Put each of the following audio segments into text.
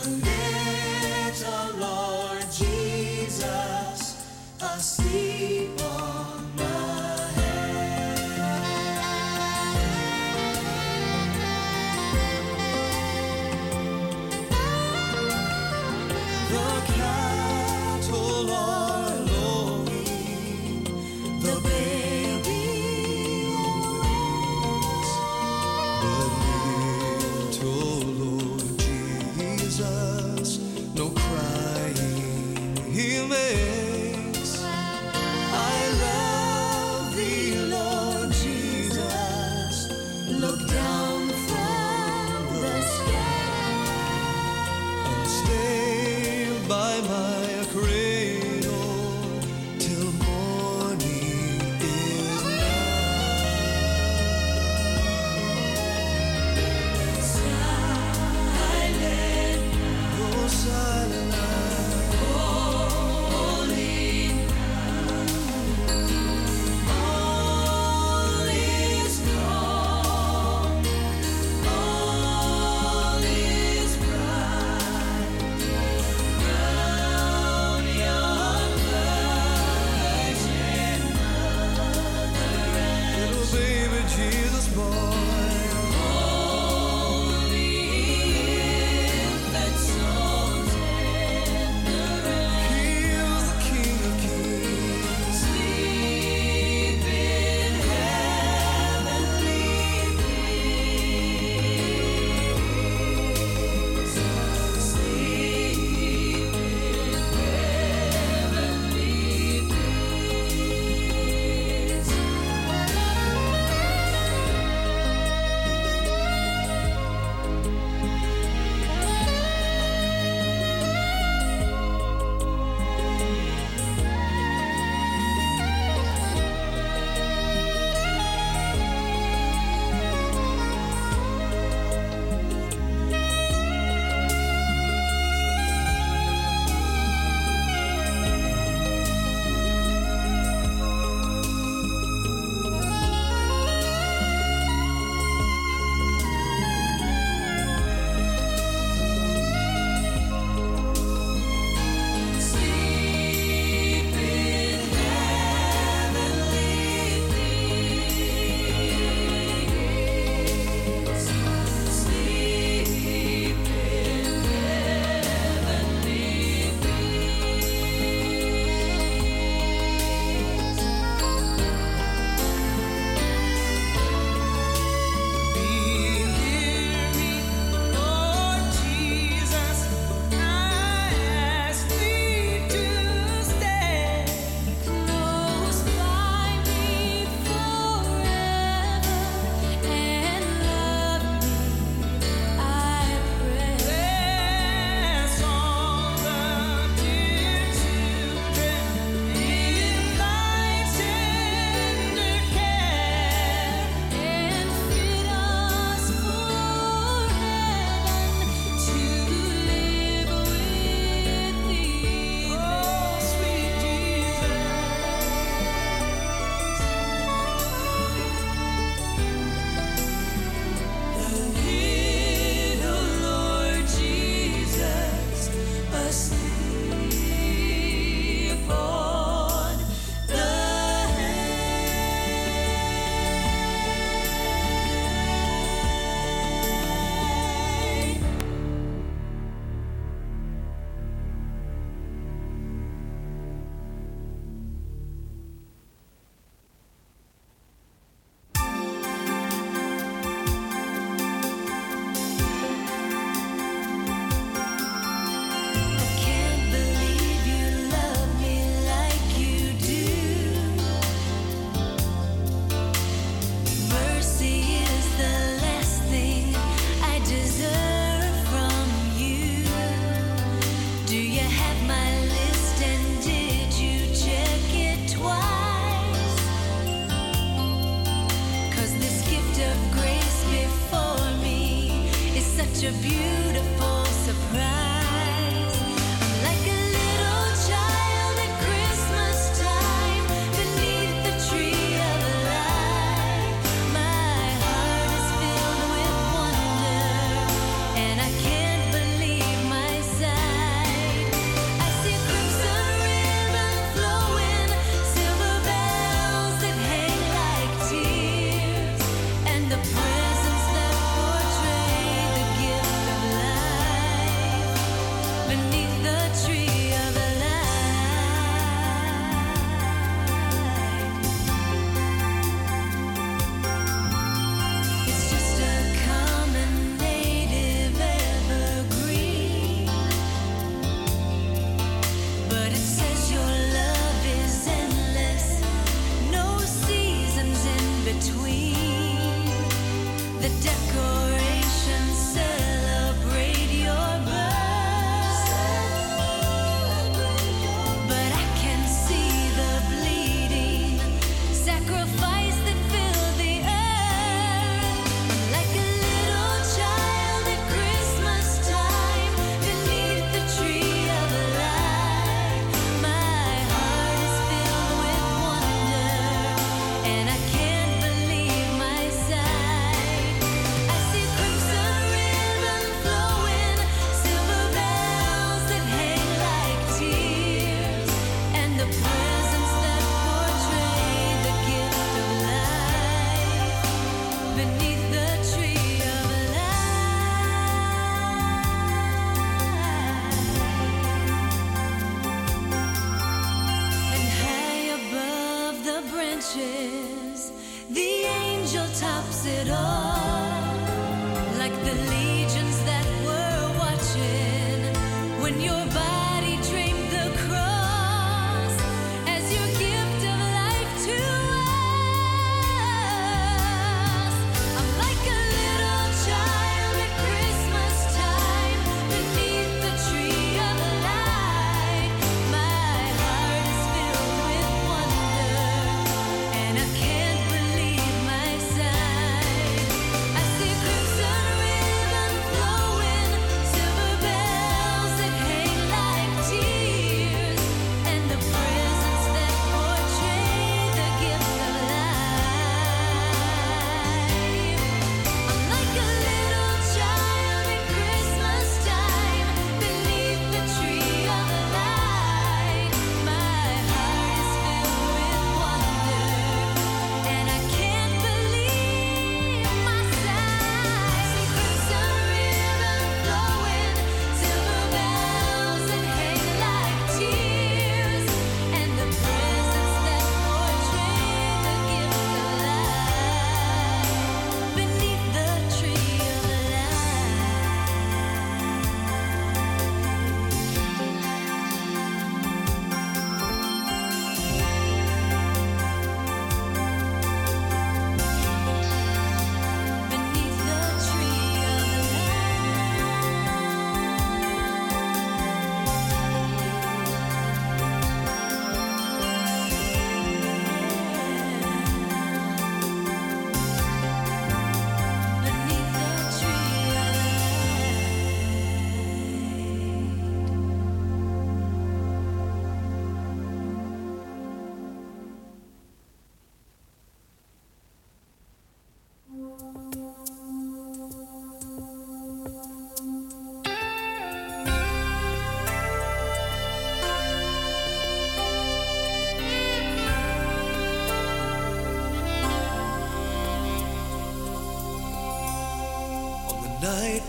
little Lord Jesus asleep.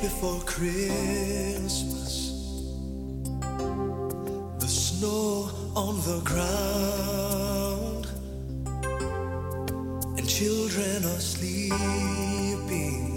before Christmas. The snow on the ground, and children are sleeping.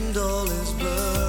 and all is blurred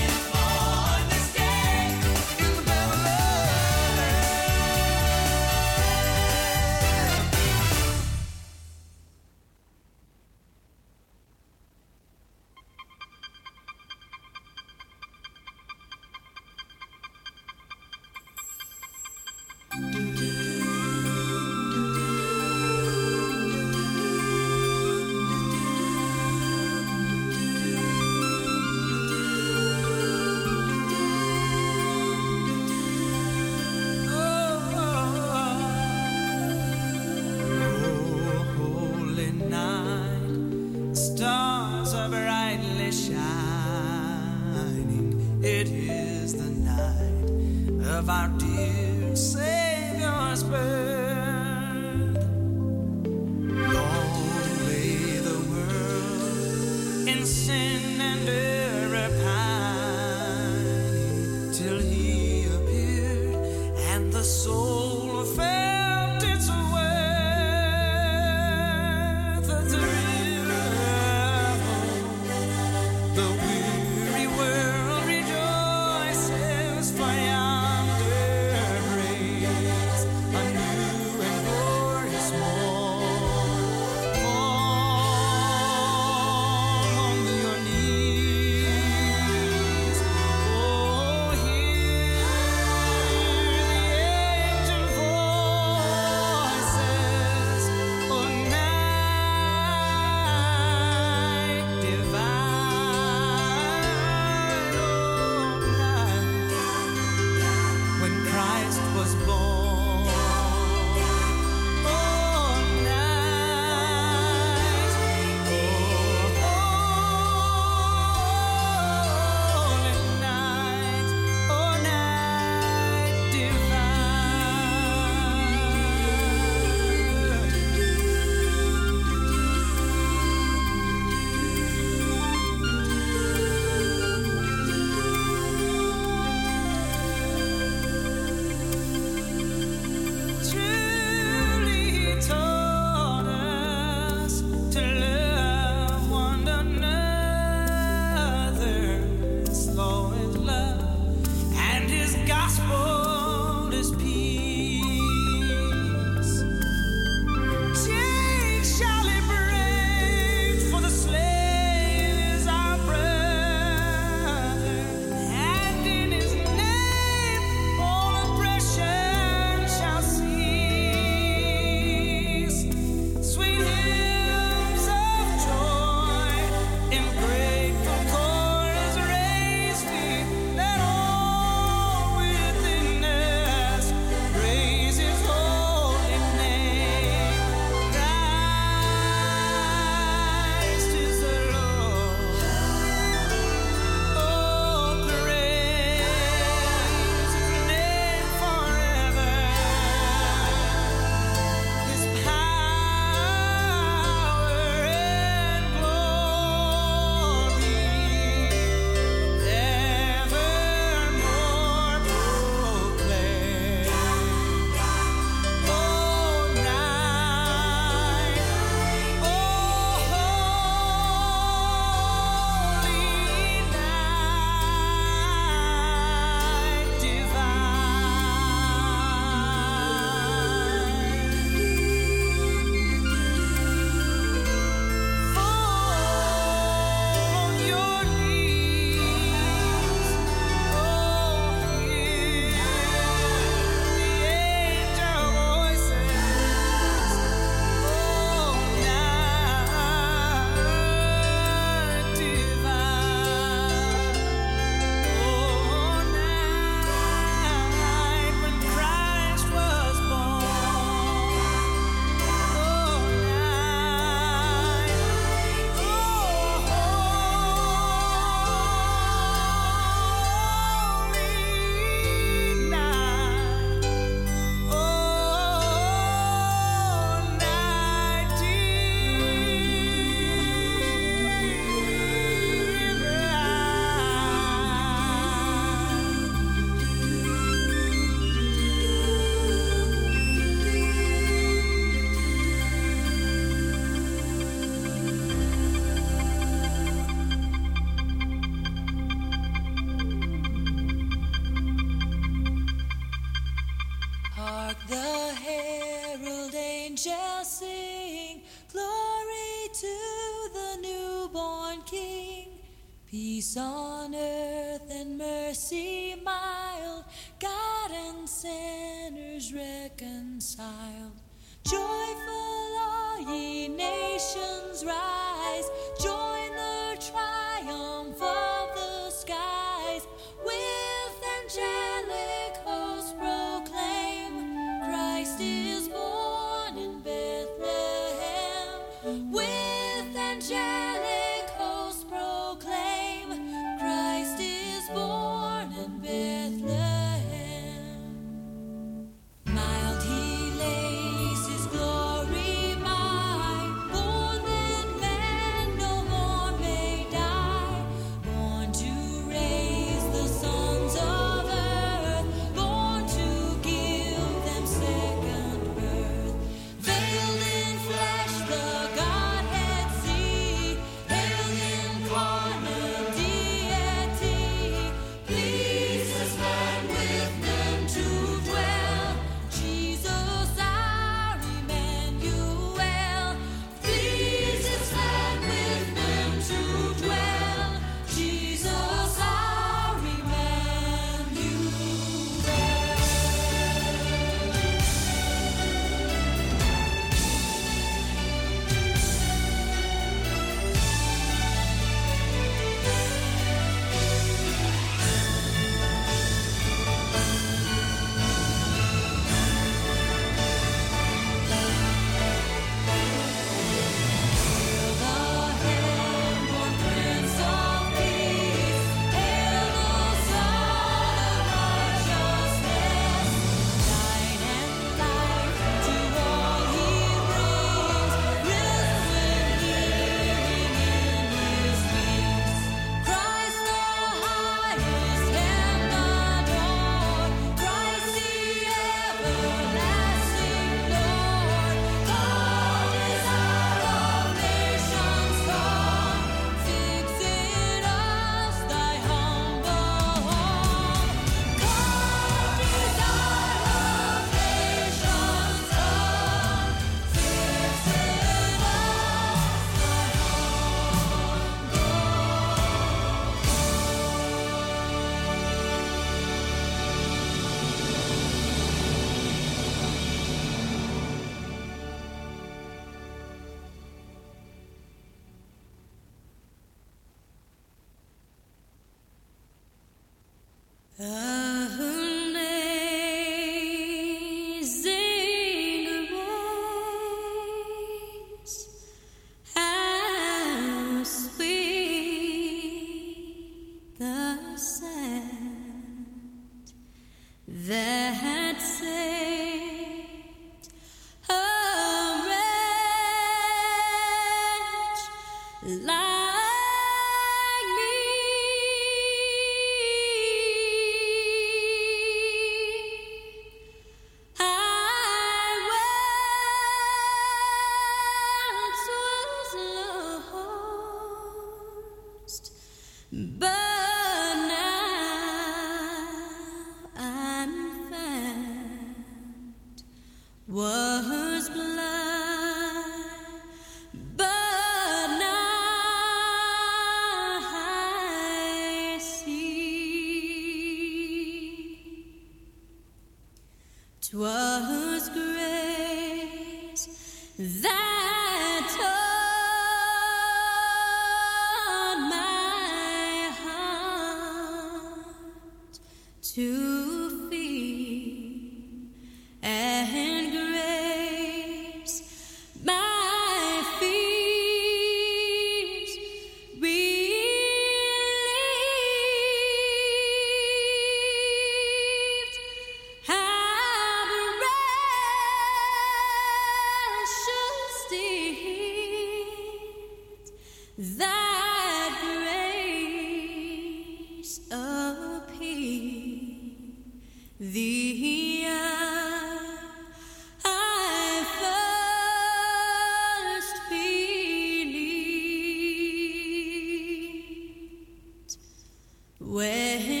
When.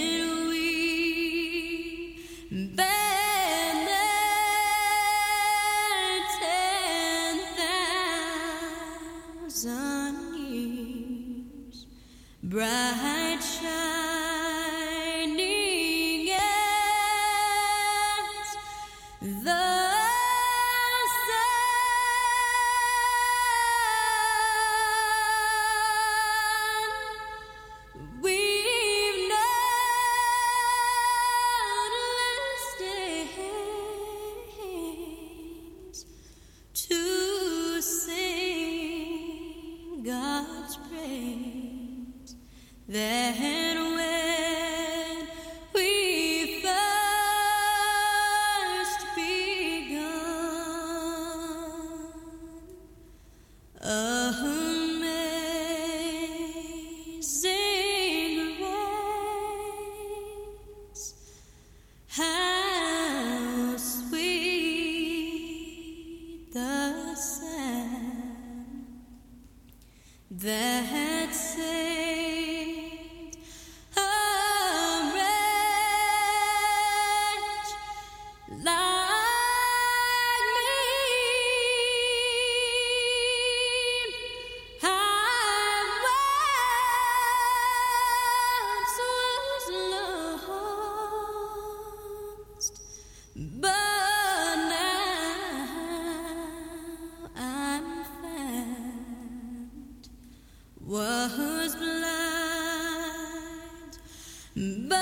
Bye.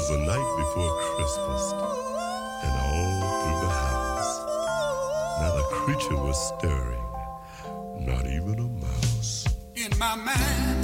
was the night before Christmas, and all through the house, not a creature was stirring, not even a mouse. In my mind.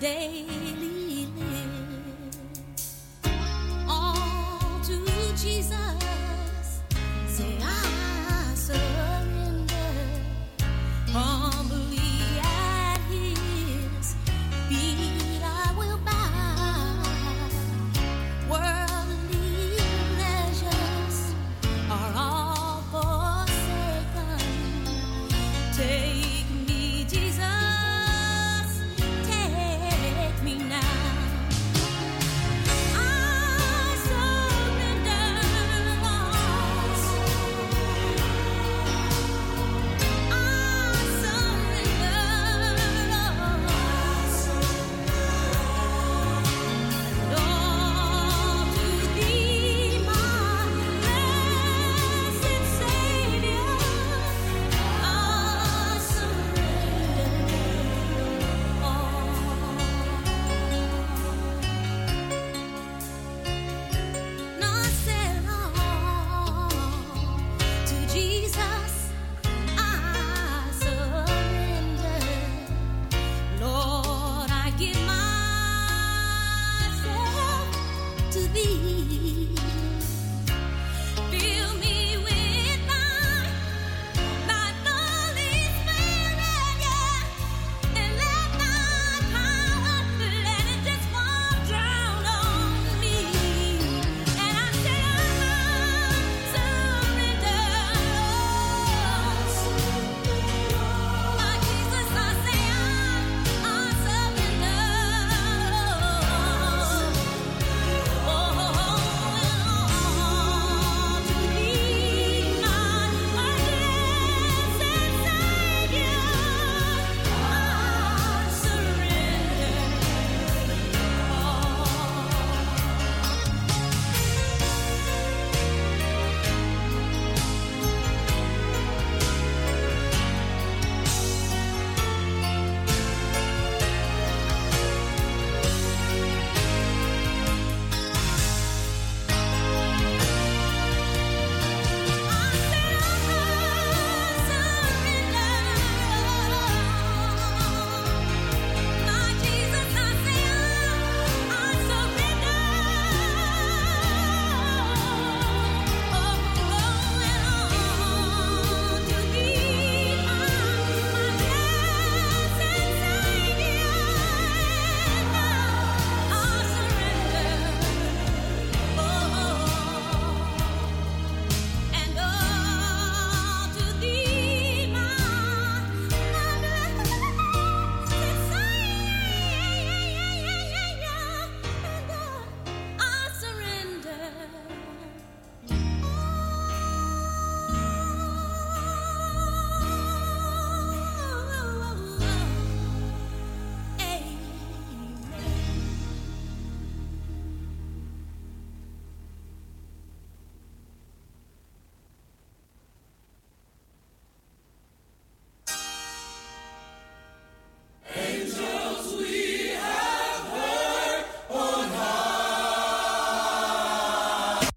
daily live all to Jesus.